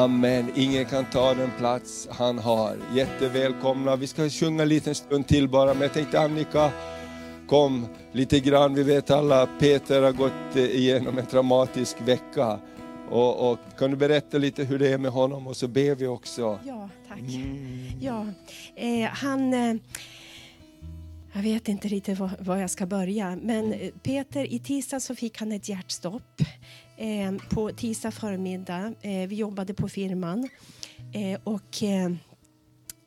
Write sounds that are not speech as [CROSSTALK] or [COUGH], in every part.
Amen. Ingen kan ta den plats han har. Jättevälkomna. Vi ska sjunga en liten stund till bara, men jag tänkte Annika, kom lite grann. Vi vet alla, Peter har gått igenom en traumatisk vecka. Och, och, kan du berätta lite hur det är med honom och så ber vi också. Ja, tack. Ja, eh, han... Eh, jag vet inte riktigt var, var, jag ska börja, men eh, Peter, i tisdag så fick han ett hjärtstopp. Eh, på tisdag förmiddag, eh, vi jobbade på firman eh, och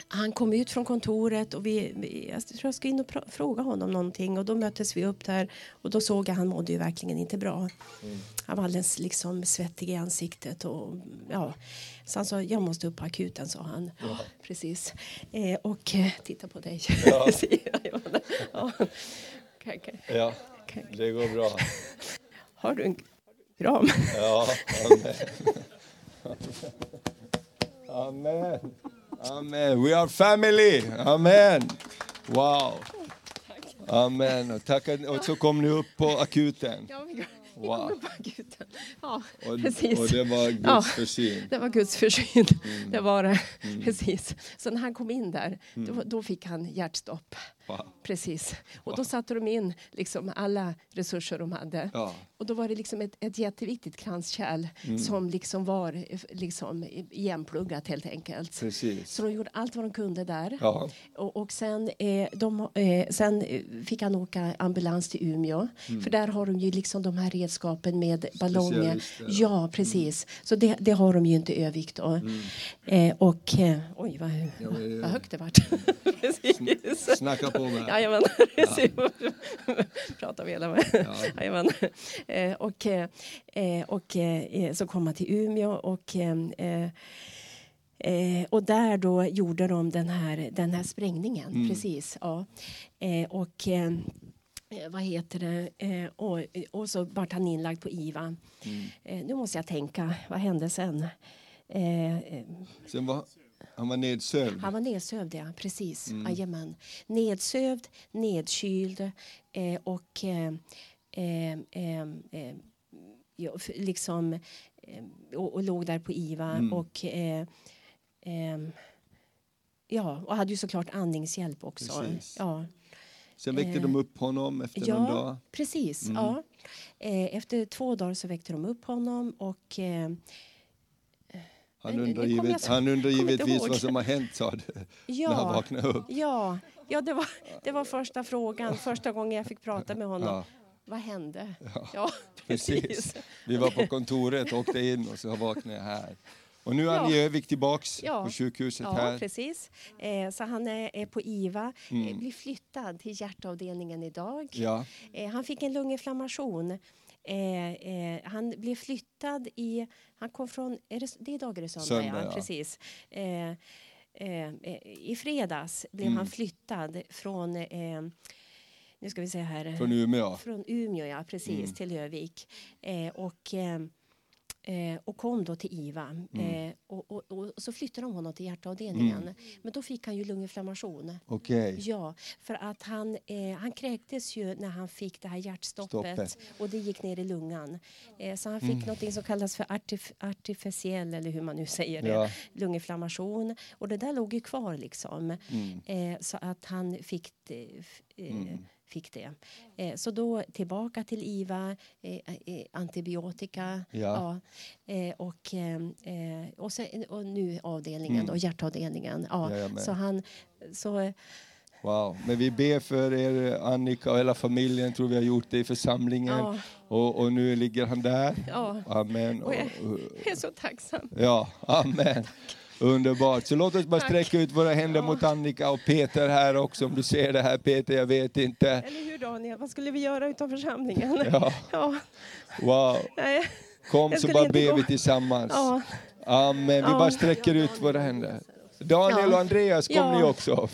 han kom ut från kontoret och vi, vi, jag tror jag ska in och fråga honom någonting och då möttes vi upp där och då såg jag att han mådde ju verkligen inte bra. Mm. Han var alldeles liksom svettig i ansiktet och ja, så han sa jag måste upp på akuten sa han. Ja. Precis. Eh, och eh, titta på dig. Ja. [LAUGHS] ja. ja, det går bra. Har du en kram? Ja, amen. Amen. Amen. We are family. Amen. Wow. Amen. Och, tack, och så kom ni upp på akuten. Wow. Ja, och, precis. och det var Guds ja, försyn? Det var Guds försyn. Mm. Det var det. Mm. Precis. Så när han kom in där, mm. då, då, fick han hjärtstopp. Wow. Precis. Och då satte de in liksom alla resurser de hade. Ja. Och då var det liksom ett, ett jätteviktigt kranskärl mm. som liksom var liksom igenpluggat helt enkelt. Precis. Så de gjorde allt vad de kunde där. Ja. Och, och sen, eh, de, eh, sen fick han åka ambulans till Umeå. Mm. För där har de ju liksom de här redskapen med ballonger. Ja, precis. Mm. Så det, det, har de ju inte Övik då. Mm. Eh, och eh, oj vad, ja, vad högt det vart. [LAUGHS] Snacka på med. Jajamän, ja. [LAUGHS] pratar vi hela med. Ja. Jajamän. Eh, och, eh, och eh, så kom man till Umeå och Eh, och där då gjorde de den här, den här sprängningen. Mm. Precis, ja. Eh, och eh, vad heter det? och, och så vart han inlagd på IVA. Mm. nu måste jag tänka, vad hände sen? sen var, han var nedsövd? Han var nedsövd, ja. Precis. Mm. Nedsövd, nedkyld eh, och eh, eh, eh, eh liksom eh, och, och, låg där på IVA mm. och ja, och hade ju såklart andningshjälp också. Precis. Ja. Sen väckte de upp honom efter ja, någon dag? Precis. Mm. Ja. efter två dagar så väckte de upp honom och han undrar, givet, han undrar givetvis vad som har hänt, sa du, ja, när han vaknade upp. Ja, ja det, var, det var första frågan, första gången jag fick prata med honom. Ja. Vad hände? Ja, ja [LAUGHS] precis. precis. Vi var på kontoret åkte in och så vaknade jag här. Och nu är han i Övik tillbaks ja. på sjukhuset ja, här. precis. Eh, så han är, är på IVA, mm. eh, blir flyttad till hjärtavdelningen idag. Ja. Eh, han fick en lunginflammation Eh, eh, han blev flyttad i... Han kom från... Är det, det är söndag ja. ja. Precis. Eh, eh, eh, I fredags blev mm. han flyttad från... nu ska vi se här. Från Umeå? Från Umeå, ja. Precis, mm. till Övik. och Eh, och kom då till IVA. Mm. Eh, och, och, och, så flyttade de honom till hjärtavdelningen. Mm. Men då fick han ju lunginflammation. Okay. Ja, för att han, eh, han kräktes ju när han fick det här hjärtstoppet. Stoppet. Och det gick ner i lungan. Eh, så han fick mm. något som kallas för artif artificiell, eller hur man nu säger det, ja. lunginflammation. Och det där låg ju kvar liksom. Mm. Eh, så att han fick eh, mm fick det. Eh, så då tillbaka till IVA, eh, eh antibiotika ja. ja eh, och, eh, och, sen, och nu avdelningen, mm. då, hjärtavdelningen. Ja, så han, så, Wow. Men vi ber för er, Annika och hela familjen, tror vi har gjort det i församlingen. Ja. Och, och, nu ligger han där. Ja. Amen. Och jag är så tacksam. Ja, amen. Underbart. Så låt oss bara Tack. sträcka ut våra händer ja. mot Annika och Peter här också, om du ser det här Peter, jag vet inte. Eller hur Daniel, vad skulle vi göra utan församlingen? Ja. [LAUGHS] ja. Wow. Nej. Kom så bara ber vi tillsammans. Ja. Amen, vi bara sträcker ut våra händer. Daniel och Andreas, kom ni också?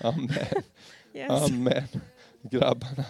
Amen. Yes. Amen. Grabbarna.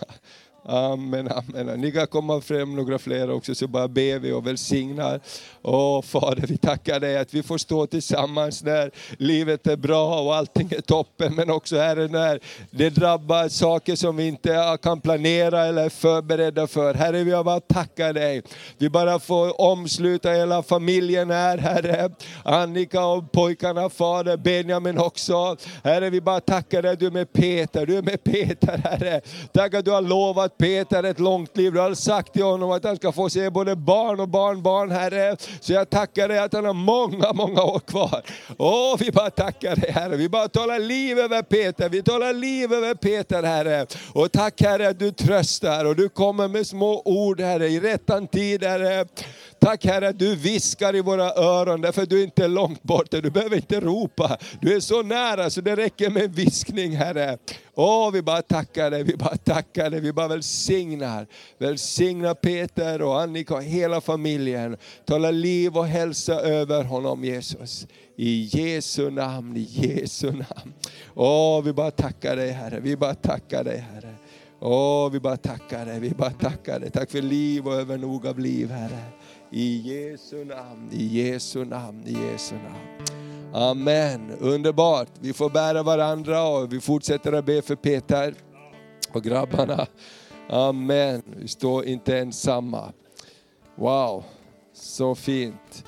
Amen, amen. Ni kan komma fram några fler också så bara ber vi och välsignar. Åh Fader, vi tackar dig att vi får stå tillsammans när livet är bra och allting är toppen, men också Herre när det drabbar saker som vi inte kan planera eller är förberedda för. Herre, vi har bara tackat dig. Vi bara får omsluta hela familjen här, Herre. Annika och pojkarna, Fader, Benjamin också. Herre, vi bara tackar dig, du är med Peter, du är med Peter, Herre. Tack att du har lovat Peter ett långt liv. Du har sagt till honom att han ska få se både barn och barnbarn, Herre. Så jag tackar dig att han har många, många år kvar. Åh, vi bara tackar dig Herre. Vi bara talar liv över Peter. Vi talar liv över Peter Herre. Och tack Herre att du tröstar och du kommer med små ord Herre i rättan tid Herre. Tack Herre att du viskar i våra öron därför att du inte är långt borta. Du behöver inte ropa. Du är så nära så det räcker med en viskning Herre. Åh, vi bara tackar dig, vi bara tackar dig, vi bara välsignar. Välsigna Peter och Annika och hela familjen. Tala liv och hälsa över honom Jesus. I Jesu namn, i Jesu namn. Åh, vi bara tackar dig Herre, vi bara tackar dig Herre. Åh, vi bara tackar dig, vi bara tackar dig. Tack för liv och övernog av liv Herre. I Jesu namn, i Jesu namn, i Jesu namn. Amen, underbart. Vi får bära varandra och vi fortsätter att be för Peter och grabbarna. Amen, vi står inte ensamma. Wow, så fint.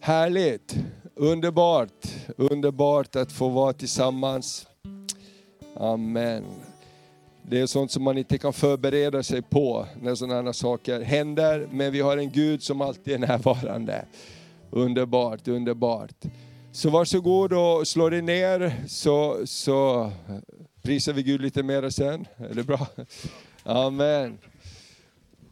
Härligt, underbart, underbart att få vara tillsammans. Amen. Det är sånt som man inte kan förbereda sig på när sådana saker händer, men vi har en Gud som alltid är närvarande. Underbart, underbart. Så varsågod och slå dig ner så, så prisar vi Gud lite mer sen. Är det bra? Amen.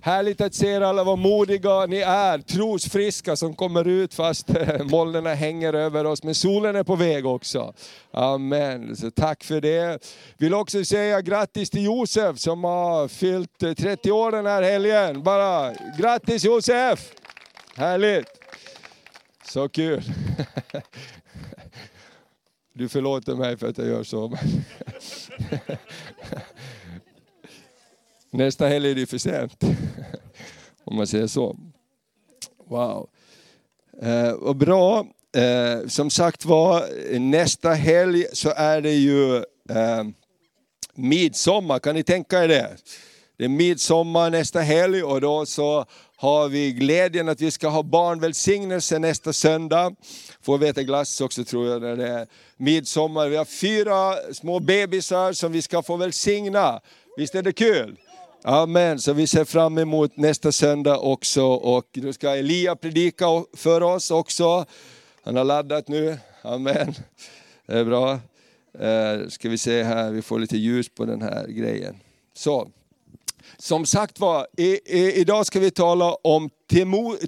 Härligt att se er alla vad modiga ni är, trosfriska som kommer ut fast [LAUGHS] molnen hänger över oss. Men solen är på väg också. Amen. Så tack för det. Vill också säga grattis till Josef som har fyllt 30 år den här helgen. Bara grattis Josef! Härligt! Så kul. Du förlåter mig för att jag gör så. Nästa helg är det för sent. Om man säger så. Wow. Eh, vad bra. Eh, som sagt var, nästa helg så är det ju eh, midsommar. Kan ni tänka er det? Det är midsommar nästa helg och då så har vi glädjen att vi ska ha barnvälsignelse nästa söndag. Får vi äta glass också tror jag när det är midsommar. Vi har fyra små bebisar som vi ska få välsigna. Visst är det kul? Amen, så vi ser fram emot nästa söndag också och då ska Elia predika för oss också. Han har laddat nu, amen. Det är bra. Eh, ska vi se här, vi får lite ljus på den här grejen. Så. Som sagt var, idag ska vi tala om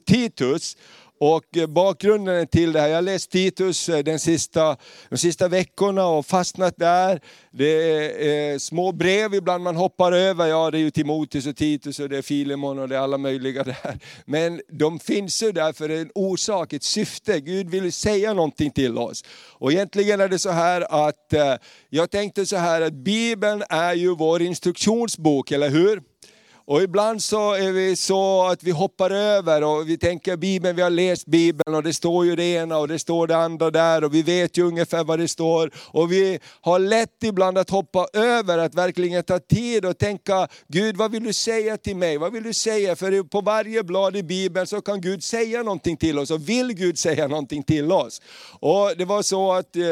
Titus och bakgrunden till det här, jag har läst Titus eh, den sista, de sista veckorna och fastnat där. Det är eh, små brev ibland man hoppar över, ja det är ju Timoteus och Titus och det är Filemon och det är alla möjliga där. Men de finns ju där för en orsak, ett syfte, Gud vill säga någonting till oss. Och egentligen är det så här att, eh, jag tänkte så här att Bibeln är ju vår instruktionsbok, eller hur? Och ibland så är vi så att vi hoppar över och vi tänker Bibeln, vi har läst Bibeln och det står ju det ena och det står det andra där och vi vet ju ungefär vad det står. Och vi har lätt ibland att hoppa över, att verkligen ta tid och tänka, Gud vad vill du säga till mig? Vad vill du säga? För på varje blad i Bibeln så kan Gud säga någonting till oss och vill Gud säga någonting till oss. Och det var så att eh,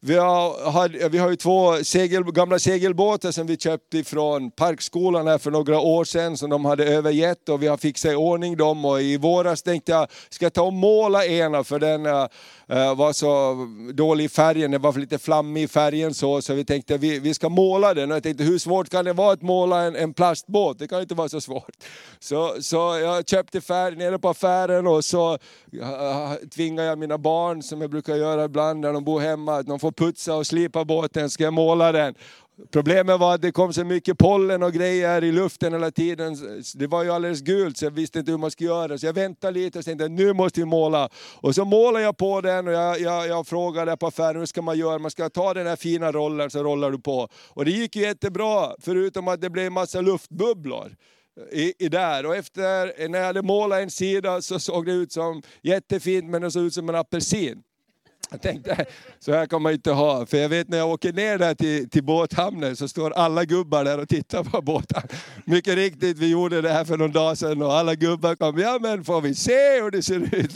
vi har, vi har ju två segel, gamla segelbåtar som vi köpte från Parkskolan här för några år sedan som de hade övergett och vi har fixat i ordning dem och i våras tänkte jag, ska jag ta och måla ena för den uh, var så dålig i färgen, den var lite flammig i färgen så, så vi tänkte vi, vi ska måla den och jag tänkte hur svårt kan det vara att måla en, en plastbåt? Det kan inte vara så svårt. Så, så jag köpte färg nere på affären och så eh, uh, tvingade jag mina barn, som jag brukar göra ibland när de bor hemma, att de får putsa och slipa båten, ska jag måla den? Problemet var att det kom så mycket pollen och grejer i luften hela tiden. Det var ju alldeles gult så jag visste inte hur man skulle göra. Så jag väntade lite och tänkte nu måste vi måla. Och så målade jag på den och jag, jag, jag frågade på affären hur ska man göra? Man ska ta den här fina rollen så rollar du på. Och det gick ju jättebra förutom att det blev en massa luftbubblor. I, i, där. Och efter, när jag hade målat en sida så såg det ut som jättefint men det såg ut som en apelsin. Jag tänkte, så här kan man inte ha. För jag vet när jag åker ner där till, till båthamnen så står alla gubbar där och tittar på båten. Mycket riktigt, vi gjorde det här för någon dag sedan och alla gubbar kom, ja men får vi se hur det ser ut.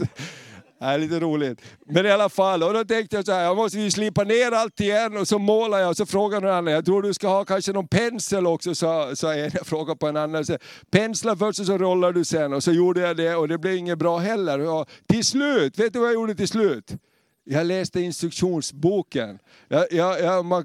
Det är lite roligt. Men i alla fall, och då tänkte jag så här, jag måste ju slipa ner allt igen och så målar jag och så frågar någon annan, jag tror du ska ha kanske någon pensel också, sa, sa en. Jag frågade på en annan, så, pensla först och så rollar du sen. Och så gjorde jag det och det blev inget bra heller. Och till slut, vet du vad jag gjorde till slut? Jag läste instruktionsboken. Jag, jag, jag,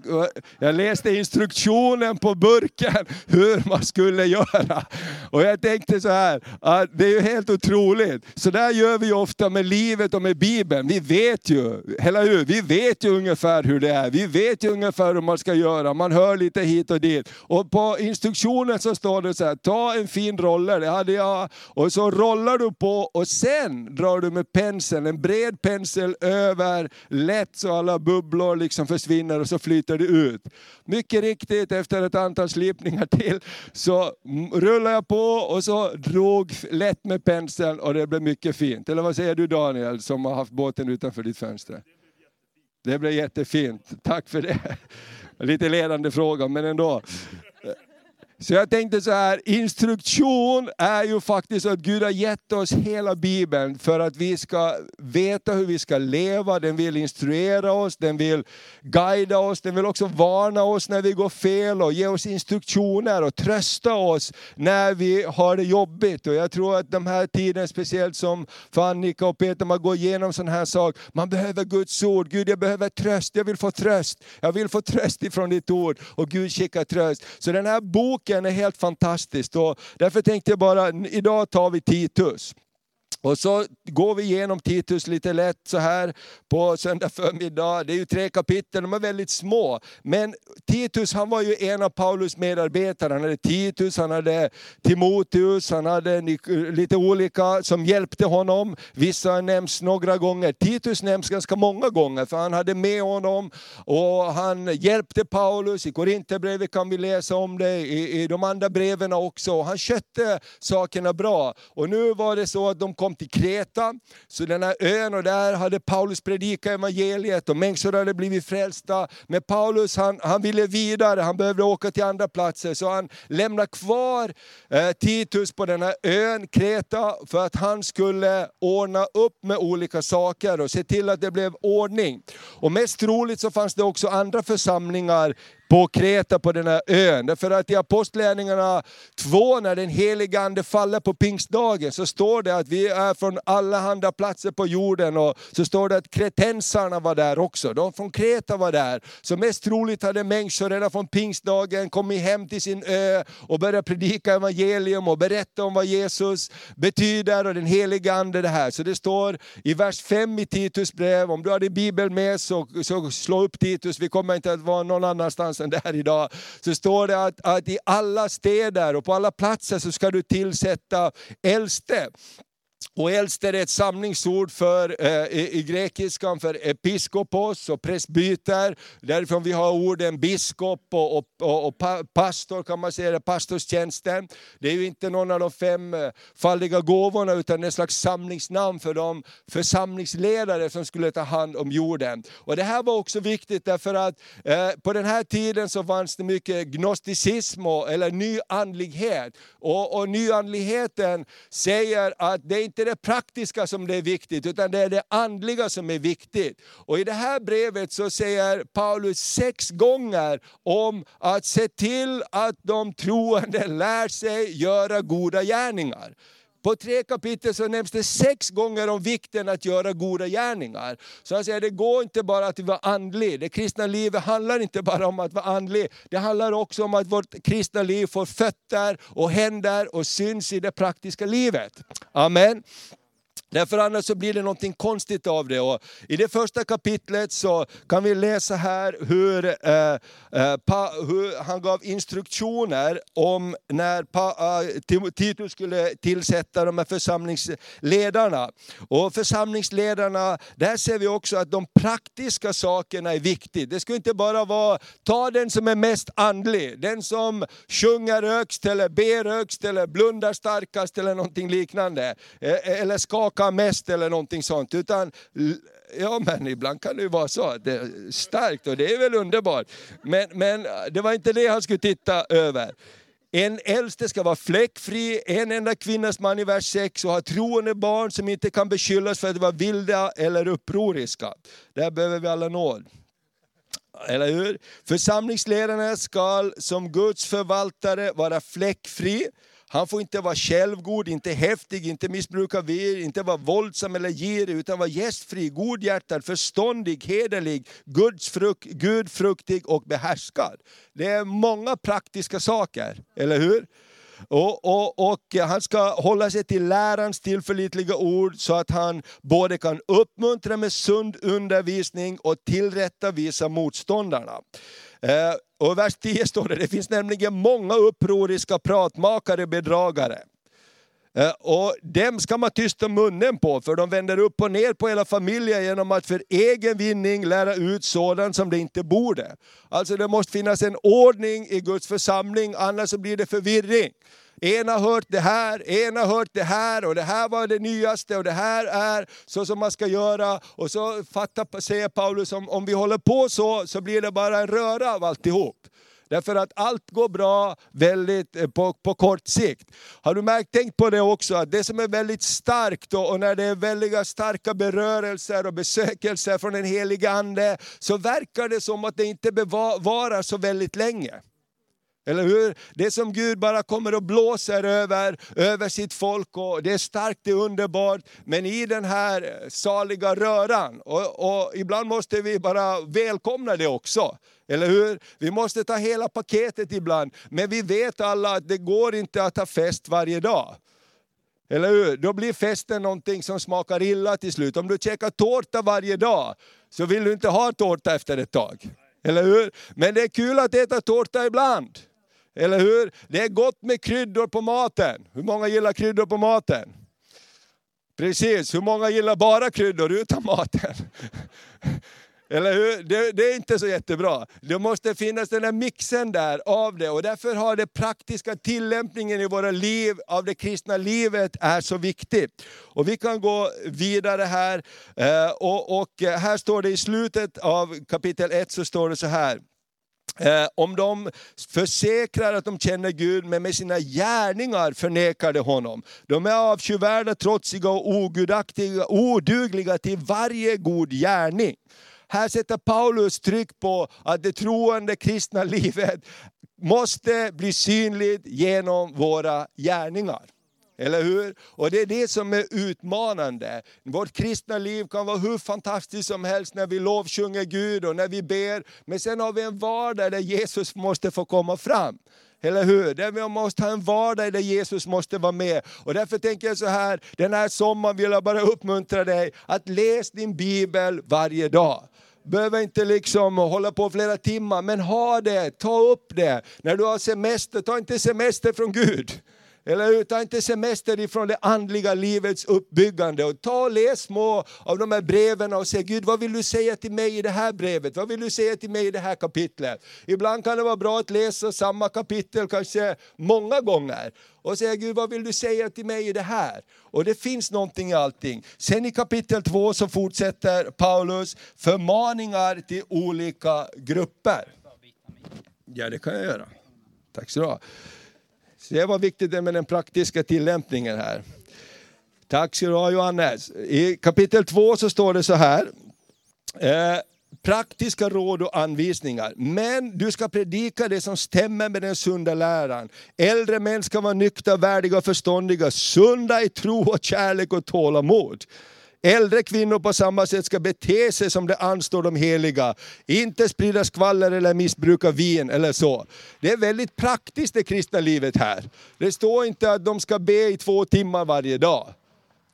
jag, läste instruktionen på burken [LAUGHS] hur man skulle göra. Och jag tänkte så här, att det är ju helt otroligt. Så där gör vi ofta med livet och med Bibeln. Vi vet ju, eller hur? Vi vet ju ungefär hur det är. Vi vet ju ungefär hur man ska göra. Man hör lite hit och dit. Och på instruktionen så står det så här, ta en fin roller, det hade jag. Och så rollar du på och sen drar du med penseln, en bred pensel över där lätt så alla bubblor liksom försvinner och så flyter det ut. Mycket riktigt, efter ett antal slipningar till så rullade jag på och så drog lätt med penseln och det blev mycket fint. Eller vad säger du Daniel som har haft båten utanför ditt fönster? Det blev jättefint, tack för det. [LAUGHS] Lite ledande fråga men ändå. Så jag tänkte så här, instruktion är ju faktiskt att Gud har gett oss hela Bibeln för att vi ska veta hur vi ska leva. Den vill instruera oss, den vill guida oss, den vill också varna oss när vi går fel och ge oss instruktioner och trösta oss när vi har det jobbigt. Och jag tror att de här tiden, speciellt som för Annika och Peter, man går igenom sån här sak. Man behöver Guds ord. Gud, jag behöver tröst, jag vill få tröst. Jag vill få tröst ifrån ditt ord. Och Gud skickar tröst. Så den här boken boken är helt fantastisk. Och därför tänkte jag bara, idag tar vi Titus. Och så går vi igenom Titus lite lätt så här på söndag förmiddag. Det är ju tre kapitel, de är väldigt små. Men Titus han var ju en av Paulus medarbetare. Han hade Titus, han hade Timoteus, han hade lite olika som hjälpte honom. Vissa nämns några gånger. Titus nämns ganska många gånger för han hade med honom och han hjälpte Paulus. I Korinthierbrevet kan vi läsa om det, i, i de andra breven också. Han skötte sakerna bra. Och nu var det så att de kom kom till Kreta, så den här ön, och där hade Paulus predikat evangeliet och människor hade blivit frälsta. Men Paulus han, han ville vidare, han behövde åka till andra platser, så han lämnade kvar eh, Titus på den här ön, Kreta, för att han skulle ordna upp med olika saker och se till att det blev ordning. Och mest troligt så fanns det också andra församlingar på Kreta, på den här ön. Därför att i Apostlagärningarna 2, när den heliga Ande faller på pingstdagen, så står det att vi är från alla andra platser på jorden. Och så står det att kretensarna var där också, de från Kreta var där. Så mest troligt hade människor redan från pingstdagen kommit hem till sin ö och börjat predika evangelium och berätta om vad Jesus betyder och den heliga Ande det här. Så det står i vers 5 i Titus brev, om du har din bibel med så, så slå upp Titus, vi kommer inte att vara någon annanstans än där idag, så står det att, att i alla städer och på alla platser så ska du tillsätta äldste. Och äldste är ett samlingsord för, eh, i, i, grekiskan för episkopos och presbyter. Därifrån vi har orden biskop och, och, och, och pastor, kan man säga, pastorstjänsten. Det är ju inte någon av de fem eh, falliga gåvorna utan ett slags samlingsnamn för de församlingsledare som skulle ta hand om jorden. Och Det här var också viktigt därför att eh, på den här tiden så fanns det mycket gnosticism, och, eller nyandlighet. Och, och nyandligheten säger att det inte det praktiska som det är viktigt, utan det är det andliga som är viktigt. Och i det här brevet så säger Paulus sex gånger om att se till att de troende lär sig göra goda gärningar. På tre kapitel så nämns det sex gånger om vikten att göra goda gärningar. Så han säger, det går inte bara att vara andlig. Det kristna livet handlar inte bara om att vara andlig. Det handlar också om att vårt kristna liv får fötter och händer och syns i det praktiska livet. Amen. Därför annars så blir det någonting konstigt av det. Och I det första kapitlet så kan vi läsa här hur, eh, eh, pa, hur han gav instruktioner om när pa, eh, Titus skulle tillsätta de här församlingsledarna. Och församlingsledarna, där ser vi också att de praktiska sakerna är viktiga. Det ska inte bara vara, ta den som är mest andlig, den som sjunger högst eller ber högst eller blundar starkast eller någonting liknande. Eh, eh eller skakar kan mest eller någonting sånt. Utan, ja men ibland kan det ju vara så, det är starkt och det är väl underbart. Men, men det var inte det han skulle titta över. En äldste ska vara fläckfri, en enda kvinnas man i vers 6 och ha troende barn som inte kan beskyllas för att vara vilda eller upproriska. Där behöver vi alla nåd. Eller hur? Församlingsledarna ska som Guds förvaltare vara fläckfri. Han får inte vara självgod, inte häftig, inte missbruka vir, inte vara våldsam eller girig, utan vara gästfri, godhjärtad, förståndig, hederlig, gudsfrukt, gudfruktig och behärskad. Det är många praktiska saker, eller hur? Och, och, och, han ska hålla sig till lärarens tillförlitliga ord så att han både kan uppmuntra med sund undervisning och tillrättavisa motståndarna. Eh, och i vers 10 står det, det finns nämligen många upproriska pratmakare, och bedragare. Eh, och dem ska man tysta munnen på, för de vänder upp och ner på hela familjen genom att för egen vinning lära ut sådant som det inte borde. Alltså det måste finnas en ordning i Guds församling, annars så blir det förvirring. En har hört det här, en har hört det här och det här var det nyaste och det här är så som man ska göra. Och så fattar, säger Paulus, om, om vi håller på så, så blir det bara en röra av alltihop. Därför att allt går bra väldigt eh, på, på kort sikt. Har du märkt, tänkt på det också, att det som är väldigt starkt och, och när det är väldigt starka berörelser och besökelser från den helige Ande, så verkar det som att det inte bevarar så väldigt länge. Eller hur? Det som Gud bara kommer och blåser över, över sitt folk. Och det är starkt, det är underbart. Men i den här saliga röran, och, och ibland måste vi bara välkomna det också. Eller hur? Vi måste ta hela paketet ibland. Men vi vet alla att det går inte att ha fest varje dag. Eller hur? Då blir festen någonting som smakar illa till slut. Om du käkar tårta varje dag, så vill du inte ha tårta efter ett tag. Eller hur? Men det är kul att äta tårta ibland. Eller hur? Det är gott med kryddor på maten. Hur många gillar kryddor på maten? Precis, hur många gillar bara kryddor utan maten? [LAUGHS] Eller hur? Det, det, är inte så jättebra. Det måste finnas den där mixen där av det. Och därför har den praktiska tillämpningen i våra liv, av det kristna livet, är så viktig. Och vi kan gå vidare här. Eh, och, och här står det i slutet av kapitel 1, så står det så här. Eh, om de försäkrar att de känner Gud, men med sina gärningar förnekar de honom. De är avskyvärda, trotsiga och ogudaktiga, odugliga till varje god gärning. Här sätter Paulus tryck på att det troende kristna [LAUGHS] livet måste bli synligt genom våra gärningar. Eller hur? Och det är det som är utmanande. Vårt kristna liv kan vara hur fantastiskt som helst när vi lovsjunger Gud och när vi ber. Men sen har vi en vardag där Jesus måste få komma fram. Eller hur? Där vi måste ha en vardag där Jesus måste vara med. Och därför tänker jag så här, den här sommaren vill jag bara uppmuntra dig att läs din bibel varje dag behöver inte liksom hålla på flera timmar, men ha det, ta upp det. När du har semester, ta inte semester från Gud. Eller ta inte semester ifrån det andliga livets uppbyggande. Och ta och läs små av de här breven och säg Gud vad vill du säga till mig i det här brevet? Vad vill du säga till mig i det här kapitlet? Ibland kan det vara bra att läsa samma kapitel kanske många gånger. Och säga Gud vad vill du säga till mig i det här? Och det finns någonting i allting. Sen i kapitel 2 så fortsätter Paulus förmaningar till olika grupper. Ja det kan jag göra. Tack så du ha. Det var viktigt med den praktiska tillämpningen här. Tack ska du ha Johannes. I kapitel 2 så står det så här. Eh, praktiska råd och anvisningar. Men du ska predika det som stämmer med den sunda läran. Äldre män ska vara nyktra, värdiga och förståndiga, sunda i tro och kärlek och tålamod. Äldre kvinnor på samma sätt ska bete sig som det anstår de heliga. Inte sprida skvaller eller missbruka vin eller så. Det är väldigt praktiskt det kristna livet här. Det står inte att de ska be i två timmar varje dag.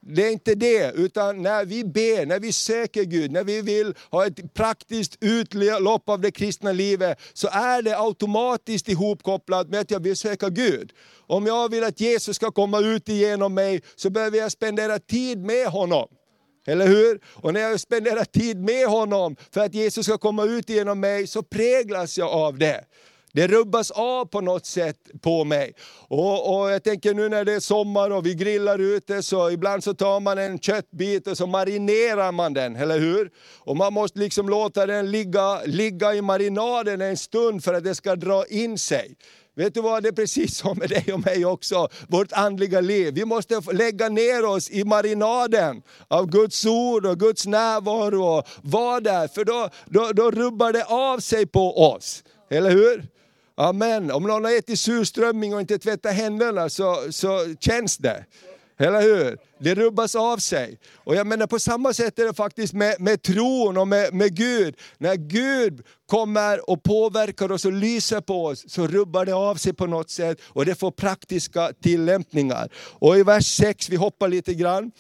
Det är inte det, utan när vi ber, när vi söker Gud, när vi vill ha ett praktiskt utlopp av det kristna livet, så är det automatiskt ihopkopplat med att jag vill söka Gud. Om jag vill att Jesus ska komma ut igenom mig, så behöver jag spendera tid med honom. Eller hur? Och när jag spenderar tid med honom för att Jesus ska komma ut genom mig så präglas jag av det. Det rubbas av på något sätt på mig. Och, och, jag tänker nu när det är sommar och vi grillar ute, så ibland så tar man en köttbit och så marinerar man den, eller hur? Och man måste liksom låta den ligga, ligga i marinaden en stund för att det ska dra in sig. Vet du vad, det är precis som med dig och mig också, vårt andliga liv. Vi måste lägga ner oss i marinaden av Guds ord och Guds närvaro och vara där, för då, då, då rubbar det av sig på oss. Eller hur? Amen. Om någon har ätit surströmming och inte tvättat händerna så, så känns det. Eller hur? Det rubbas av sig. Och jag menar på samma sätt är det faktiskt med, med tron och med, med Gud. När Gud kommer och påverkar oss och lyser på oss så rubbar det av sig på något sätt och det får praktiska tillämpningar. Och i vers 6, vi hoppar lite grann.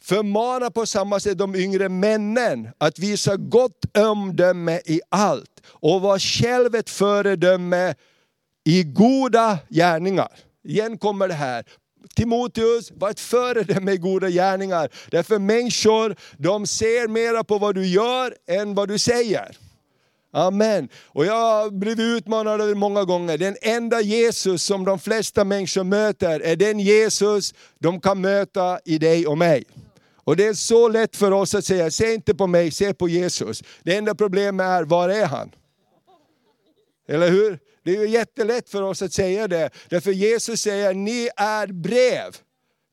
Förmana på samma sätt de yngre männen att visa gott omdöme i allt och var själv ett föredöme i goda gärningar. Igen kommer det här, Timoteus, var ett föredöme i goda gärningar. Därför människor, de ser mera på vad du gör än vad du säger. Amen. Och jag har blivit utmanad många gånger. Den enda Jesus som de flesta människor möter är den Jesus de kan möta i dig och mig. Och det är så lätt för oss att säga, se inte på mig, se på Jesus. Det enda problemet är, var är han? Eller hur? Det är ju jättelätt för oss att säga det, därför Jesus säger, ni är brev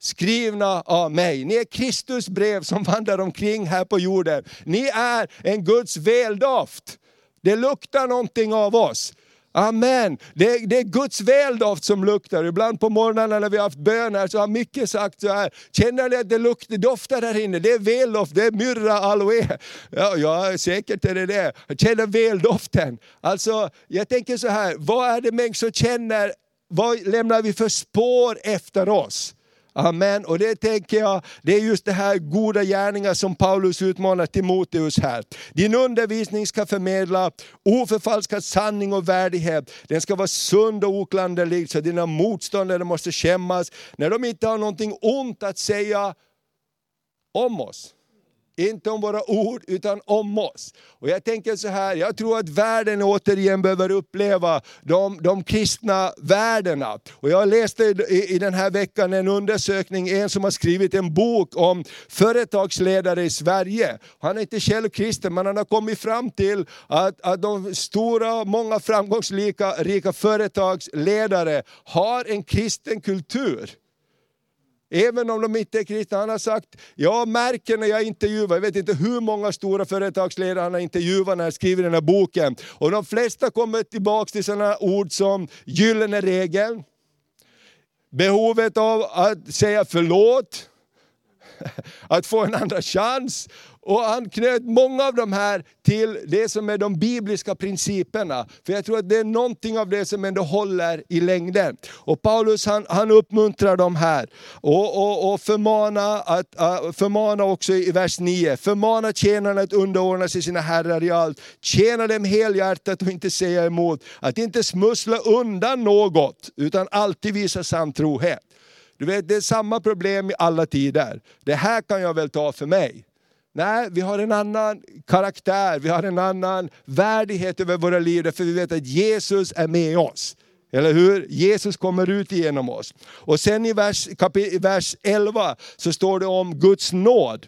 skrivna av mig. Ni är Kristus brev som vandrar omkring här på jorden. Ni är en Guds väldoft. Det luktar någonting av oss. Amen. Det, det är Guds väldoft som luktar. Ibland på morgnarna när vi har haft bön här så har mycket sagt så här, känner ni att det luktar, doftar här inne? Det är väldoft, det är myrra, aloe. Ja, ja, säkert är det det. Jag känner väldoften. Alltså, jag tänker så här, vad är det människor känner, vad lämnar vi för spår efter oss? Amen. Och det tänker jag, det är just det här goda gärningar som Paulus utmanar Timoteus här. Din undervisning ska förmedla oförfalskad sanning och värdighet. Den ska vara sund och oklanderlig så dina motståndare måste skämmas när de inte har någonting ont att säga om oss. Inte om våra ord, utan om oss. Och jag tänker så här, jag tror att världen återigen behöver uppleva de, de kristna värdena. Och jag läste i, i den här veckan en undersökning, en som har skrivit en bok om företagsledare i Sverige. Han är inte själv kristen, men han har kommit fram till att, att de stora, många framgångsrika rika företagsledare har en kristen kultur. Även om de inte är kristna. Han har sagt, jag märker när jag intervjuar, jag vet inte hur många stora företagsledare han har intervjuat när han skriver den här boken. Och de flesta kommer tillbaka till sådana ord som gyllene regeln, behovet av att säga förlåt, [LAUGHS] att få en andra chans och han knöt många av de här till det som är de bibliska principerna. För jag tror att det är någonting av det som ändå håller i längden. Och Paulus han, han uppmuntrar dem här och, och, och förmana, att, äh, förmana också i vers 9, förmana tjänarna att underordna sig sina herrar i allt. Tjäna dem helhjärtat och inte säga emot. Att inte smussla undan något, utan alltid visa sann trohet. Du vet, det är samma problem i alla tider. Det här kan jag väl ta för mig. Nej, vi har en annan karaktär, vi har en annan värdighet över våra liv, därför vi vet att Jesus är med oss. Eller hur? Jesus kommer ut genom oss. Och sen i vers, vers 11 så står det om Guds nåd.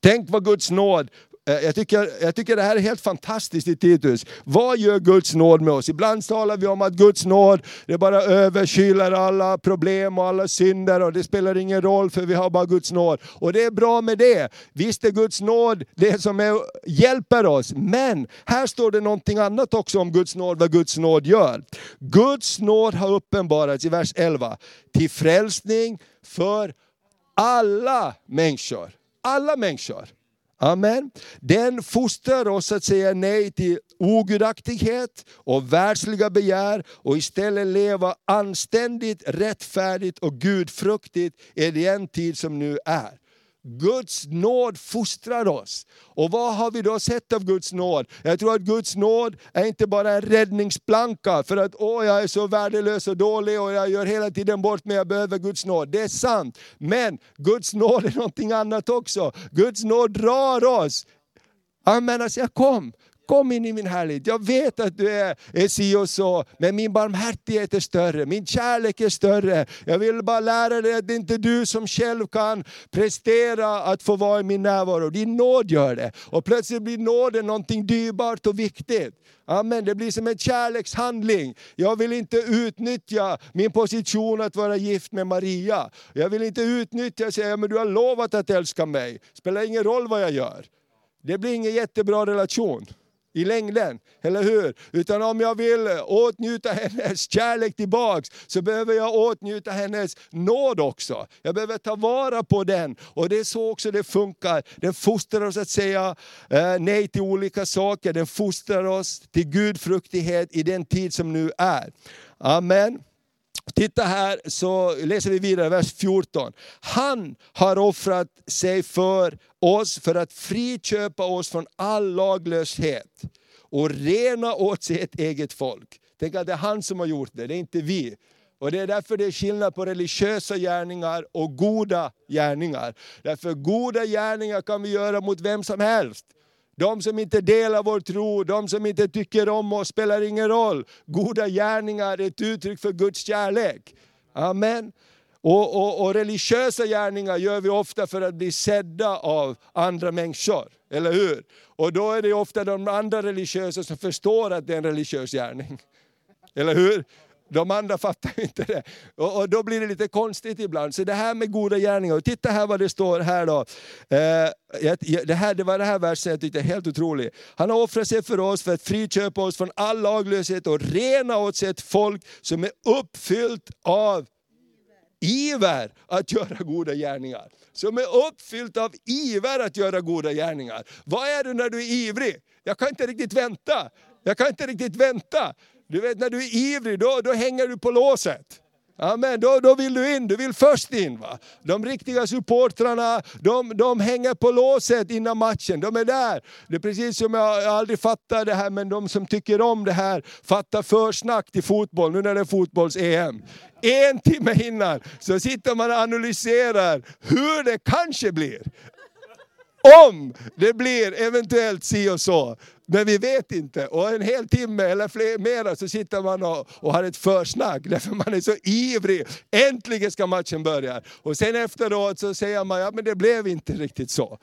Tänk vad Guds nåd Eh, jag tycker, jag tycker det här är helt fantastiskt i Titus. Vad gör Guds nåd med oss? Ibland talar vi om att Guds nåd det bara överkyler alla problem och alla synder och det spelar ingen roll för vi har bara Guds nåd. Och det är bra med det. Visst är Guds nåd det som är, hjälper oss, men här står det någonting annat också om Guds nåd, vad Guds nåd gör. Guds nåd har uppenbarats i vers 11 till frälsning för alla människor. Alla människor. Amen. Den fostrar oss att säga nej till ogudaktighet och världsliga begär och istället leva anständigt, rättfärdigt och gudfruktigt i den tid som nu är. Guds nåd fostrar oss. Och vad har vi då sett av Guds nåd? Jag tror att Guds nåd är inte bara en räddningsplanka för att åh, jag är så värdelös och dålig och jag gör hela tiden bort mig, jag behöver Guds nåd. Det är sant. Men Guds nåd är någonting annat också. Guds nåd drar oss. Amen, alltså jag kom, Kom in i min härlighet. Jag vet att du är, är si och så, men min barmhärtighet är större, min kärlek är större. Jag vill bara lära dig att det inte är du som själv kan prestera att få vara i min närvaro. Din nåd gör det. Och plötsligt blir nåden någonting dyrbart och viktigt. Amen. Det blir som en kärlekshandling. Jag vill inte utnyttja min position att vara gift med Maria. Jag vill inte utnyttja och säga, men du har lovat att älska mig. Spelar ingen roll vad jag gör. Det blir ingen jättebra relation i längden, eller hur? Utan om jag vill åtnjuta hennes kärlek tillbaks, så behöver jag åtnjuta hennes nåd också. Jag behöver ta vara på den. Och det är så också det funkar. Den fostrar oss att säga eh, nej till olika saker. Den fostrar oss till gudfruktighet i den tid som nu är. Amen. Titta här så läser vi vidare, vers 14. Han har offrat sig för oss för att friköpa oss från all laglöshet och rena åt sig ett eget folk. Tänk att det är han som har gjort det, det är inte vi. Och Det är därför det är skillnad på religiösa gärningar och goda gärningar. Därför goda gärningar kan vi göra mot vem som helst. De som inte delar vår tro, de som inte tycker om oss, spelar ingen roll. Goda gärningar är ett uttryck för Guds kärlek. Amen. Och, och, och, religiösa gärningar gör vi ofta för att bli sedda av andra människor. Eller hur? Och då är det ofta de andra religiösa som förstår att det är en religiös gärning. Eller hur? De andra fattar inte det. Och, och, då blir det lite konstigt ibland. Så det här med goda gärningar, och titta här vad det står här då. Eh, det, här, det var det här versen jag tyckte är helt otrolig. Han har offrat sig för oss för att friköpa oss från all laglöshet och rena åt sig ett folk som är uppfyllt av iver att göra goda gärningar. Som är uppfyllt av iver att göra goda gärningar. Vad är du när du är ivrig? Jag kan inte riktigt vänta. Jag kan inte riktigt vänta. Du vet när du är ivrig, då, då hänger du på låset. Amen, då, då vill du in, du vill först in. Va? De riktiga supportrarna, de, de hänger på låset innan matchen, de är där. Det är precis som jag, jag aldrig fattar det här, men de som tycker om det här fattar försnack till fotboll, nu när det är fotbolls-EM. En timme innan så sitter man och analyserar hur det kanske blir. Om det blir eventuellt si och så. Men vi vet inte. Och en hel timme eller fler, mera så sitter man och, och har ett försnack, därför man är så ivrig. Äntligen ska matchen börja. Och sen efteråt så säger man, ja men det blev inte riktigt så.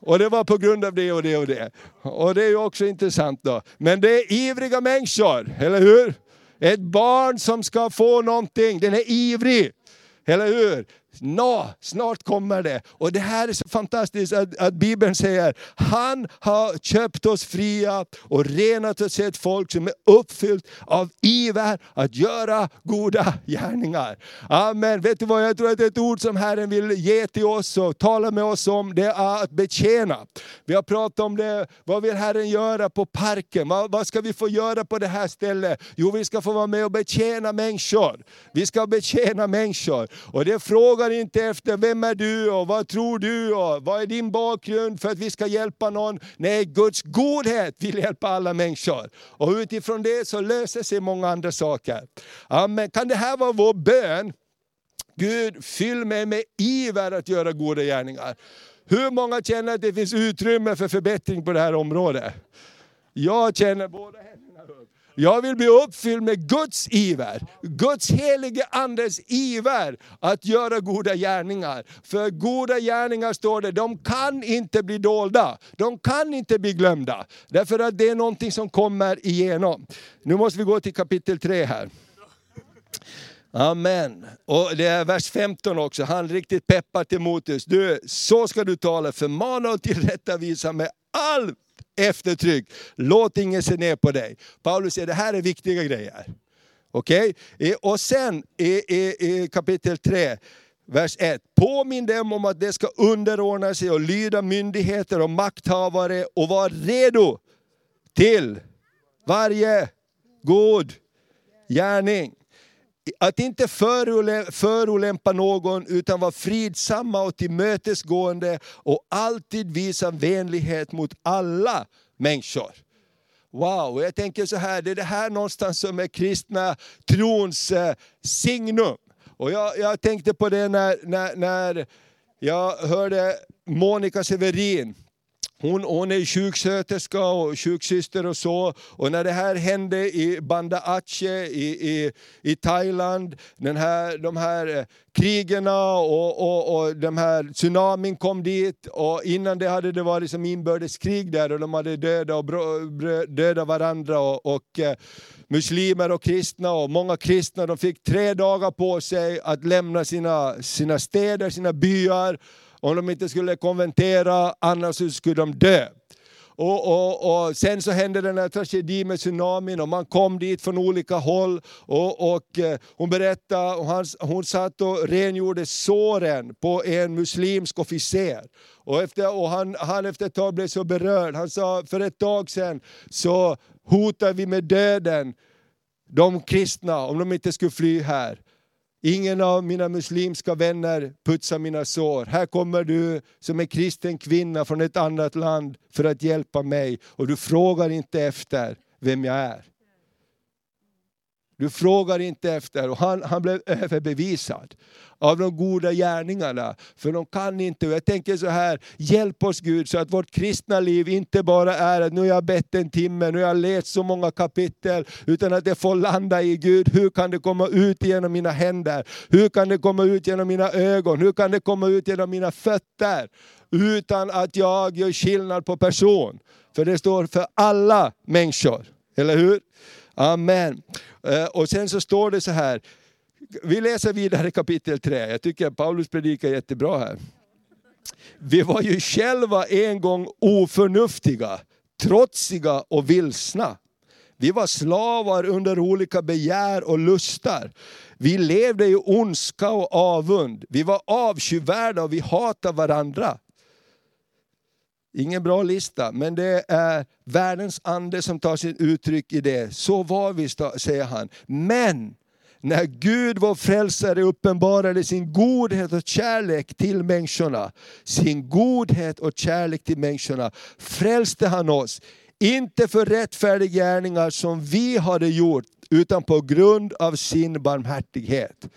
Och det var på grund av det och det och det. Och det är ju också intressant då. Men det är ivriga människor, eller hur? Ett barn som ska få någonting, den är ivrig. Eller hur? Nå, snart kommer det. Och det här är så fantastiskt att, att Bibeln säger, han har köpt oss fria och renat oss ett folk som är uppfyllt av iver att göra goda gärningar. Amen. Vet du vad, jag tror att ett ord som Herren vill ge till oss och tala med oss om, det är att betjäna. Vi har pratat om det, vad vill Herren göra på parken? Vad, vad ska vi få göra på det här stället? Jo, vi ska få vara med och betjäna människor. Vi ska betjäna människor. Och det är frågan frågar inte efter vem är du och vad tror du och vad är din bakgrund för att vi ska hjälpa någon. Nej, Guds godhet vill hjälpa alla människor. Och utifrån det så löser sig många andra saker. Amen. Kan det här vara vår bön? Gud, fyll mig med iver att göra goda gärningar. Hur många känner att det finns utrymme för förbättring på det här området? Jag känner båda händerna upp. Jag vill bli uppfylld med Guds iver, Guds helige Andes iver att göra goda gärningar. För goda gärningar står det, de kan inte bli dolda. De kan inte bli glömda. Därför att det är någonting som kommer igenom. Nu måste vi gå till kapitel 3 här. Amen. Och det är vers 15 också, han riktigt peppar Timoteus. Du, så ska du tala, förmana och tillrättavisa med all eftertryck. Låt ingen se ner på dig. Paulus säger det här är viktiga grejer. Okej? Okay? Och sen i, i, i kapitel 3, vers 1. Påminn dem om att de ska underordna sig och lyda myndigheter och makthavare och vara redo till varje god gärning att inte förolämpa någon utan vara fridsamma och tillmötesgående och alltid visa vänlighet mot alla människor. Wow, jag tänker så här, det är det här någonstans som är kristna trons eh, signum. Och jag, jag tänkte på det när, när, när jag hörde Monica Severin hon, hon är sjuksköterska och sjuksyster och så. Och när det här hände i Banda Aceh i, i, i Thailand, den här, de här eh, krigerna krigen och, och, och de här tsunamin kom dit. Och innan det hade det varit som inbördeskrig där och de hade dödat, och döda varandra. Och, och eh, muslimer och kristna och många kristna de fick tre dagar på sig att lämna sina, sina städer, sina byar om de inte skulle konventera, annars skulle de dö. Och, och, och, sen så hände den här tragedin med tsunamin och man kom dit från olika håll. Och, och eh, hon berättade, och han, hon satt och rengjorde såren på en muslimsk officer. Och, efter, och han, han efter ett tag blev så berörd. Han sa, för ett tag sedan så hotar vi med döden de kristna om de inte skulle fly här. Ingen av mina muslimska vänner putsar mina sår. Här kommer du som en kristen kvinna från ett annat land för att hjälpa mig och du frågar inte efter vem jag är. Du frågar inte efter. Och han, han blev överbevisad av de goda gärningarna. För de kan inte. Och jag tänker så här, hjälp oss Gud så att vårt kristna liv inte bara är att nu har jag bett en timme, nu har jag läst så många kapitel. Utan att det får landa i Gud, hur kan det komma ut genom mina händer? Hur kan det komma ut genom mina ögon? Hur kan det komma ut genom mina fötter? Utan att jag gör skillnad på person. För det står för alla människor. Eller hur? Amen. Eh, och sen så står det så här, vi läser vidare kapitel 3. Jag tycker att Paulus predikar jättebra här. Vi var ju själva en gång oförnuftiga, trotsiga och vilsna. Vi var slavar under olika begär och lustar. Vi levde i ondska och avund. Vi var avskyvärda och vi hatade varandra. Ingen bra lista, men det är världens ande som tar sitt uttryck i det. Så var vi, säger han. Men när Gud vår frälsare uppenbarade sin godhet och kärlek till människorna, sin godhet och kärlek till människorna, frälste han oss, inte för rättfärdiga gärningar som vi hade gjort, utan på grund av sin barmhärtighet.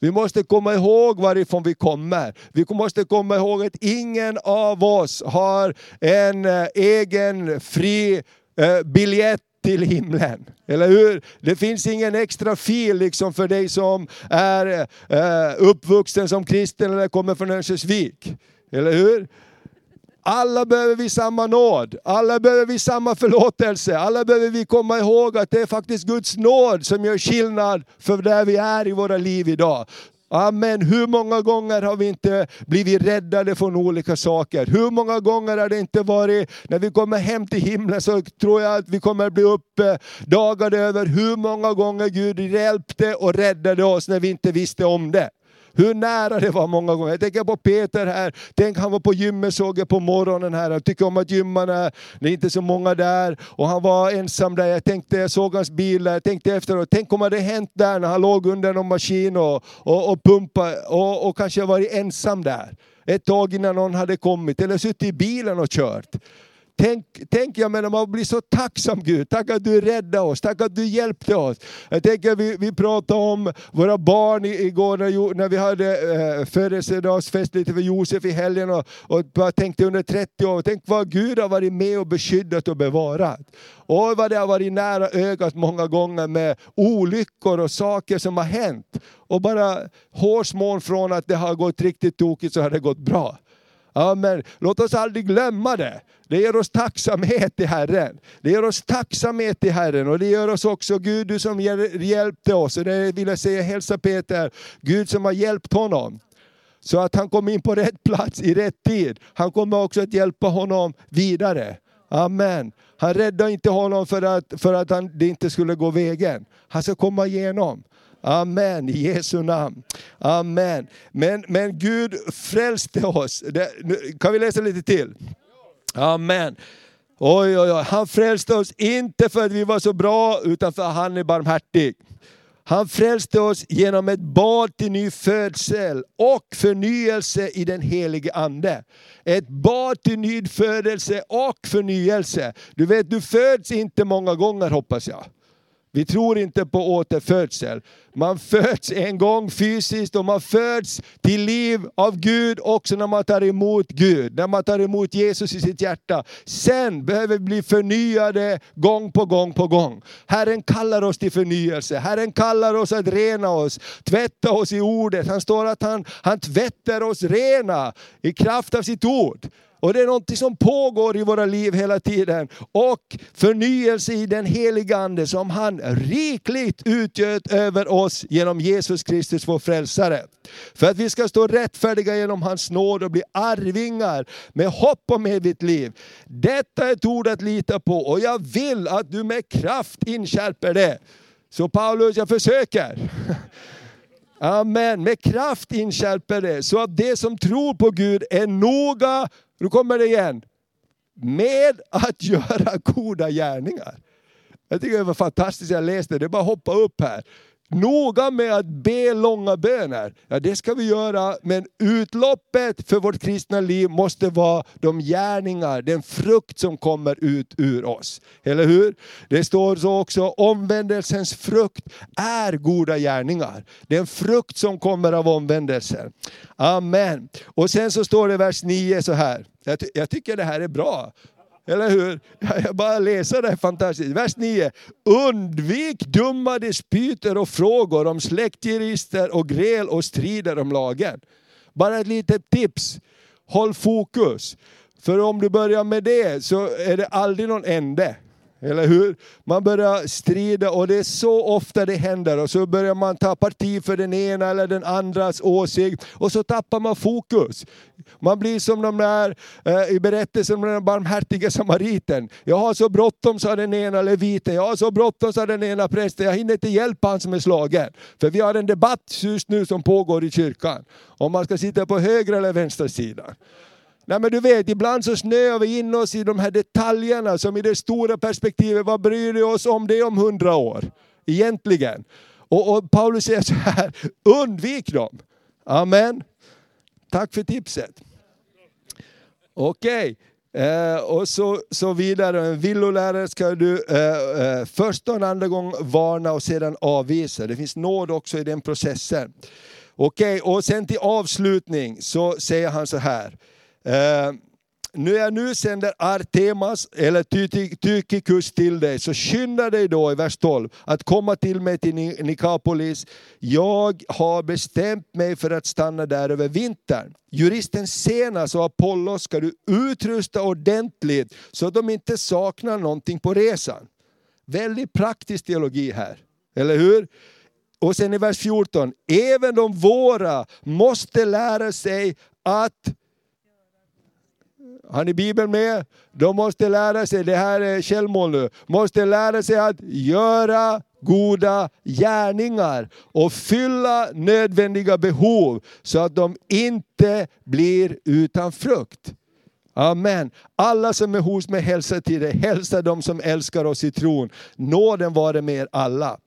Vi måste komma ihåg varifrån vi kommer. Vi måste komma ihåg att ingen av oss har en eh, egen fri eh, biljett till himlen. Eller hur? Det finns ingen extra fil liksom för dig som är eh, uppvuxen som kristen eller kommer från Örnsköldsvik. Eller hur? Alla behöver vi samma nåd, alla behöver vi samma förlåtelse, alla behöver vi komma ihåg att det är faktiskt Guds nåd som gör skillnad för där vi är i våra liv idag. Amen. Hur många gånger har vi inte blivit räddade från olika saker? Hur många gånger har det inte varit, när vi kommer hem till himlen så tror jag att vi kommer bli uppdagade över hur många gånger Gud hjälpte och räddade oss när vi inte visste om det. Hur nära det var många gånger. Jag tänker på Peter här. Tänk han var på gymmet såg jag på morgonen här. Han tycker om att gymma när det är inte så många där. Och han var ensam där. Jag tänkte, jag såg hans bil där. Jag tänkte efteråt, tänk om det hade hänt där när han låg under någon maskin och, och, och pumpa och, och kanske varit ensam där. Ett tag innan någon hade kommit. Eller suttit i bilen och kört. Tänk, tänk jag menar, man blir så tacksam Gud. Tack att du räddade oss, tack att du hjälpte oss. Jag tänker vi, vi pratade om våra barn igår när, när vi hade eh, födelsedagsfest lite för Josef i helgen och, och bara tänkte under 30 år, tänk vad Gud har varit med och beskyddat och bevarat. Och vad det har varit nära ögat många gånger med olyckor och saker som har hänt. Och bara hårsmån från att det har gått riktigt tokigt så har det gått bra. Amen. Låt oss aldrig glömma det. Det ger oss tacksamhet till Herren. Det ger oss tacksamhet till Herren och det gör oss också, Gud du som hjälpte oss. Och det vill jag säga, hälsa Peter, Gud som har hjälpt honom. Så att han kom in på rätt plats i rätt tid. Han kommer också att hjälpa honom vidare. Amen. Han räddar inte honom för att, för att han, det inte skulle gå vägen. Han ska komma igenom. Amen, i Jesu namn. Amen. Men, men Gud frälste oss. Det, kan vi läsa lite till? Amen. Oj, oj, oj. Han frälste oss inte för att vi var så bra, utan för att han är barmhärtig. Han frälste oss genom ett bad till ny födsel och förnyelse i den helige Ande. Ett bad till ny födelse och förnyelse. Du vet, du föds inte många gånger hoppas jag. Vi tror inte på återfödsel. Man föds en gång fysiskt och man föds till liv av Gud också när man tar emot Gud, när man tar emot Jesus i sitt hjärta. Sen behöver vi bli förnyade gång på gång på gång. Herren kallar oss till förnyelse, Herren kallar oss att rena oss, tvätta oss i ordet. Han står att han, han tvättar oss rena i kraft av sitt ord. Och det är något som pågår i våra liv hela tiden. Och förnyelse i den heliga Ande som han rikligt utgöt över oss genom Jesus Kristus vår frälsare. För att vi ska stå rättfärdiga genom hans nåd och bli arvingar med hopp om evigt liv. Detta är ett ord att lita på och jag vill att du med kraft inskärper det. Så Paulus, jag försöker. [LAUGHS] Amen. Med kraft inskärper det, så att det som tror på Gud är noga nu kommer det igen. Med att göra goda gärningar. Jag tycker det var fantastiskt, jag läste det, är bara att hoppa upp här noga med att be långa böner. Ja, det ska vi göra, men utloppet för vårt kristna liv måste vara de gärningar, den frukt som kommer ut ur oss. Eller hur? Det står så också, omvändelsens frukt är goda gärningar. Den frukt som kommer av omvändelsen. Amen. Och sen så står det i vers 9 så här. Jag, ty jag tycker det här är bra. Eller hur? [LAUGHS] Jag bara läser det, är fantastiskt. Vers 9. Undvik dumma dispyter och frågor om släktjurister och gräl och strider om lagen. Bara ett litet tips. Håll fokus. För om du börjar med det så är det aldrig någon ände. Eller hur? Man börjar strida och det är så ofta det händer och så börjar man ta parti för den ena eller den andras åsikt och så tappar man fokus. Man blir som de där eh, i berättelsen om den barmhärtige samariten. Jag har så bråttom sa den ena leviten, jag har så bråttom sa den ena prästen, jag hinner inte hjälpa han som är slagen. För vi har en debatt just nu som pågår i kyrkan om man ska sitta på höger eller vänster sidan. Nej men du vet, ibland så snöar vi in oss i de här detaljerna som i det stora perspektivet, vad bryr vi oss om det om hundra år? Egentligen. Och, och Paulus säger så här, undvik dem. Amen. Tack för tipset. Okej. Okay. Eh, och så, så vidare. En villolärare ska du eh, eh, först och en andra gång varna och sedan avvisa. Det finns nåd också i den processen. Okej, okay. och sen till avslutning så säger han så här. Eh, nu jag nu sänder Artemas eller Tykikus till dig, så skynda dig då i vers 12 att komma till mig till Nikapolis. Jag har bestämt mig för att stanna där över vintern. Juristen Senas och Apollos ska du utrusta ordentligt så att de inte saknar någonting på resan. Väldigt praktisk teologi här, eller hur? Och sen i vers 14, även de våra måste lära sig att har ni Bibeln med? De måste lära sig, det här är källmål nu, måste lära sig att göra goda gärningar och fylla nödvändiga behov så att de inte blir utan frukt. Amen. Alla som är hos mig hälsar till dig, hälsa dem som älskar oss i tron. Nåden vare med er alla.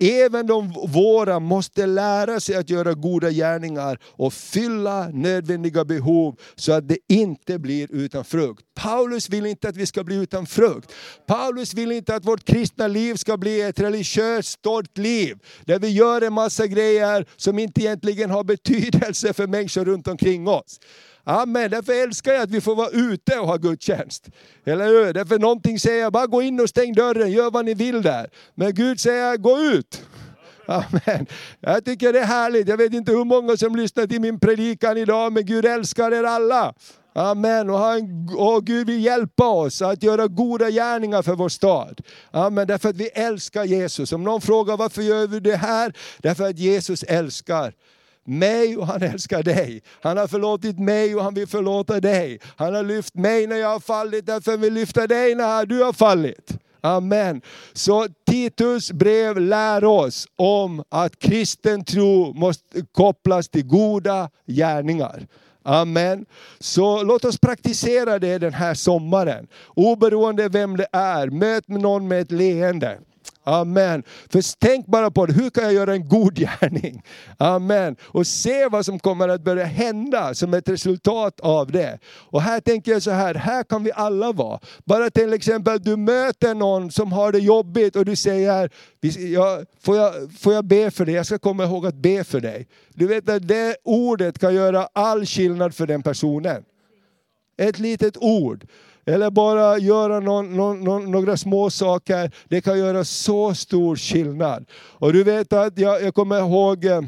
Även de våra måste lära sig att göra goda gärningar och fylla nödvändiga behov så att det inte blir utan frukt. Paulus vill inte att vi ska bli utan frukt. Paulus vill inte att vårt kristna liv ska bli ett religiöst stolt liv. Där vi gör en massa grejer som inte egentligen har betydelse för människor runt omkring oss. Amen. Därför älskar jag att vi får vara ute och ha gudstjänst. Eller hur? Därför någonting säger jag, bara gå in och stäng dörren, gör vad ni vill där. Men Gud säger, gå ut. Amen. Jag tycker det är härligt. Jag vet inte hur många som lyssnar till min predikan idag, men Gud älskar er alla. Amen. Och, han, och Gud vill hjälpa oss att göra goda gärningar för vår stad. Amen. Därför att vi älskar Jesus. Om någon frågar varför gör vi det här? Därför att Jesus älskar mig och han älskar dig. Han har förlåtit mig och han vill förlåta dig. Han har lyft mig när jag har fallit, därför vill lyfta dig när du har fallit. Amen. Så Titus brev lär oss om att kristen tro måste kopplas till goda gärningar. Amen. Så låt oss praktisera det den här sommaren. Oberoende vem det är, möt någon med ett leende. Amen. För tänk bara på det, hur kan jag göra en god gärning? Amen. Och se vad som kommer att börja hända som ett resultat av det. Och här tänker jag så här, här kan vi alla vara. Bara till exempel du möter någon som har det jobbigt och du säger, får, jag, får jag be för dig? Jag ska komma ihåg att be för dig. Du vet att det ordet kan göra all skillnad för den personen. Ett litet ord. Eller bara göra någon, någon, någon, några små saker. Det kan göra så stor skillnad. Och du vet att jag, jag kommer ihåg eh,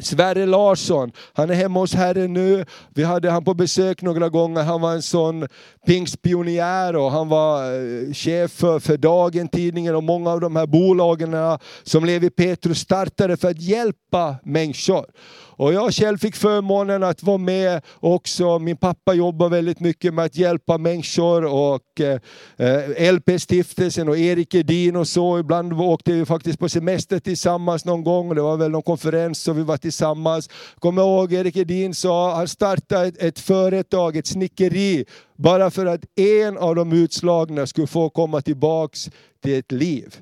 Sverre Larsson, han är hemma hos Herren nu. Vi hade han på besök några gånger. Han var en sån pingstpionjär och han var eh, chef för, för Dagen, tidningen och många av de här bolagen som Levi Petrus startade för att hjälpa människor. Och jag själv fick förmånen att vara med också. Min pappa jobbar väldigt mycket med att hjälpa människor och eh, LP-stiftelsen och Erik Edin och så. Ibland åkte vi faktiskt på semester tillsammans någon gång. Det var väl någon konferens så vi var tillsammans. Kommer ihåg Erik Edin sa, han startade ett, ett företag, ett snickeri, bara för att en av de utslagna skulle få komma tillbaks till ett liv.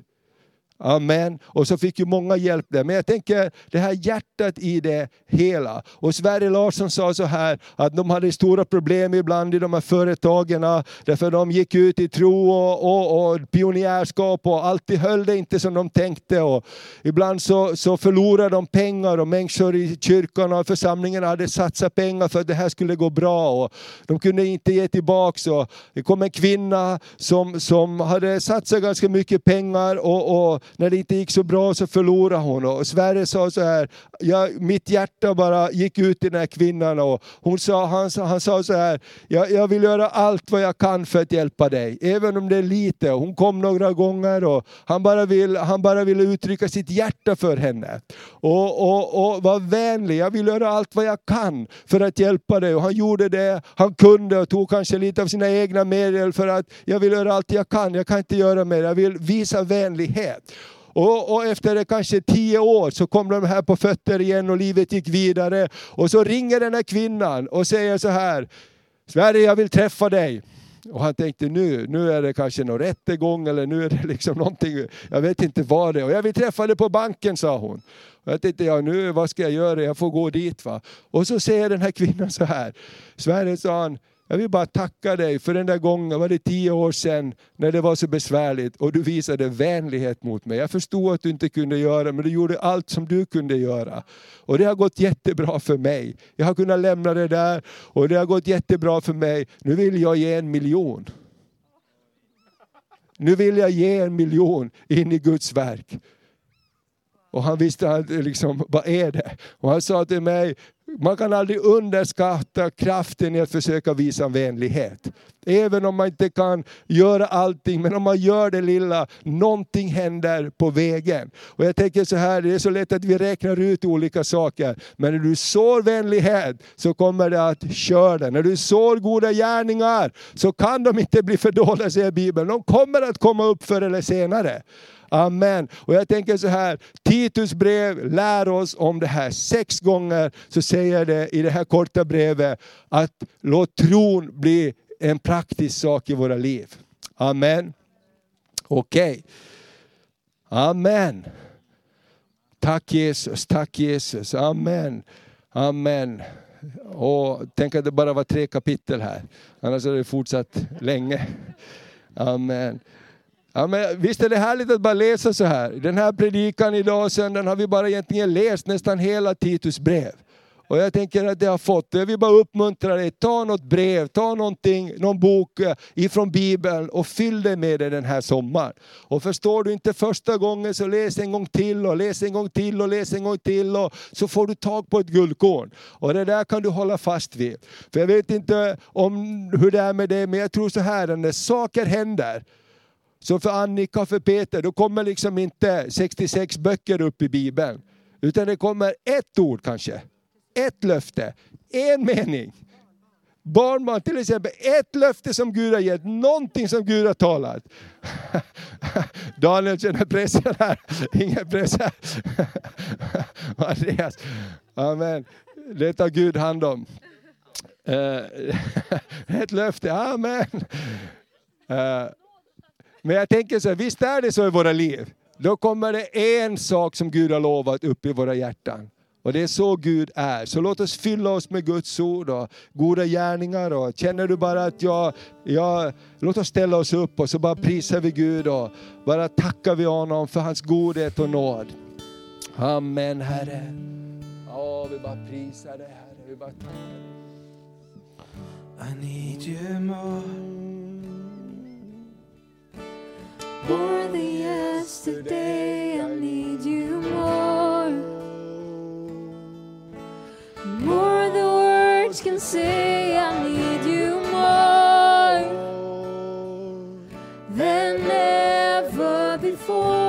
Amen. Och så fick ju många hjälp där. Men jag tänker det här hjärtat i det hela. Och Sverre Larsson sa så här att de hade stora problem ibland i de här företagen. Därför de gick ut i tro och, och, och pionjärskap och alltid höll det inte som de tänkte. Och ibland så, så förlorade de pengar och människor i kyrkan och församlingen hade satsat pengar för att det här skulle gå bra. Och de kunde inte ge tillbaka. Och det kom en kvinna som, som hade satsat ganska mycket pengar och, och när det inte gick så bra så förlorade hon. Och Sverre sa så här, jag, mitt hjärta bara gick ut till den här kvinnan och hon sa, han, han sa så här, jag, jag vill göra allt vad jag kan för att hjälpa dig, även om det är lite. Hon kom några gånger och han bara, vill, han bara ville uttrycka sitt hjärta för henne. Och, och, och var vänlig, jag vill göra allt vad jag kan för att hjälpa dig. Och han gjorde det han kunde och tog kanske lite av sina egna medel för att jag vill göra allt jag kan, jag kan inte göra mer, jag vill visa vänlighet. Och, och, efter kanske tio år så kom de här på fötter igen och livet gick vidare. Och så ringer den här kvinnan och säger så här, Sverige jag vill träffa dig. Och han tänkte nu, nu är det kanske någon rättegång eller nu är det [LAUGHS] liksom någonting, jag vet inte vad det är. Och jag vill träffa dig på banken sa hon. Och jag tänkte, ja nu vad ska jag göra, jag får gå dit va. Och så säger den här kvinnan så här, Sverige sa han, jag vill bara tacka dig för den där gången, var det tio år sedan, när det var så besvärligt och du visade vänlighet mot mig. Jag förstod att du inte kunde göra men du gjorde allt som du kunde göra. Och det har gått jättebra för mig. Jag har kunnat lämna det där och det har gått jättebra för mig. Nu vill jag ge en miljon. Nu vill jag ge en miljon in i Guds verk. Och han visste liksom, vad är det? Och han sa till mig, man kan aldrig underskatta kraften i att försöka visa vänlighet. Även om man inte kan göra allting, men om man gör det lilla, någonting händer på vägen. Och jag tänker så här, det är så lätt att vi räknar ut olika saker, men när du sår vänlighet så kommer det att köra det. När du sår goda gärningar så kan de inte bli för dåliga, säger Bibeln. De kommer att komma upp förr eller senare. Amen. Och jag tänker så här, Titus brev lär oss om det här. Sex gånger så säger det i det här korta brevet att låt tron bli en praktisk sak i våra liv. Amen. Okej. Okay. Amen. Tack Jesus, tack Jesus. Amen. Amen. Och tänk att det bara var tre kapitel här. Annars hade det fortsatt länge. Amen. Ja, men visst är det härligt att bara läsa så här. Den här predikan idag och söndagen har vi bara egentligen läst nästan hela Titus brev. Och jag tänker att det har fått, jag vill bara uppmuntra dig, ta något brev, ta någonting, någon bok eh, ifrån Bibeln och fyll det med det den här sommaren. Och förstår du inte första gången så läs en gång till och läs en gång till och läs en gång till och så får du tag på ett guldkorn. Och det där kan du hålla fast vid. För jag vet inte om hur det är med det, men jag tror så här, när saker händer, så för Annika och för Peter, då kommer liksom inte 66 böcker upp i Bibeln. Utan det kommer ett ord kanske. Ett löfte. En mening. Barnbarn till exempel, ett löfte som Gud har gett, någonting som Gud har talat. [LAUGHS] Daniel känner pressen här, ingen press här. [LAUGHS] Andreas, amen. Det tar Gud hand om. Eh, [LAUGHS] ett löfte, amen. Eh, men jag tänker så här, visst är det så i våra liv? då kommer det en sak som Gud har lovat upp i våra hjärtan. Och det är så Gud är. Så låt oss fylla oss med Guds ord och goda gärningar. Och känner du bara att jag, jag, låt oss ställa oss upp och så bara prisar vi Gud och bara tackar vi honom för hans godhet och nåd. Amen Herre. Ja, vi bara prisar dig Herre. Vi bara tackar dig. I need you more. Than yesterday, I need you more. More the words can say, I need you more than ever before.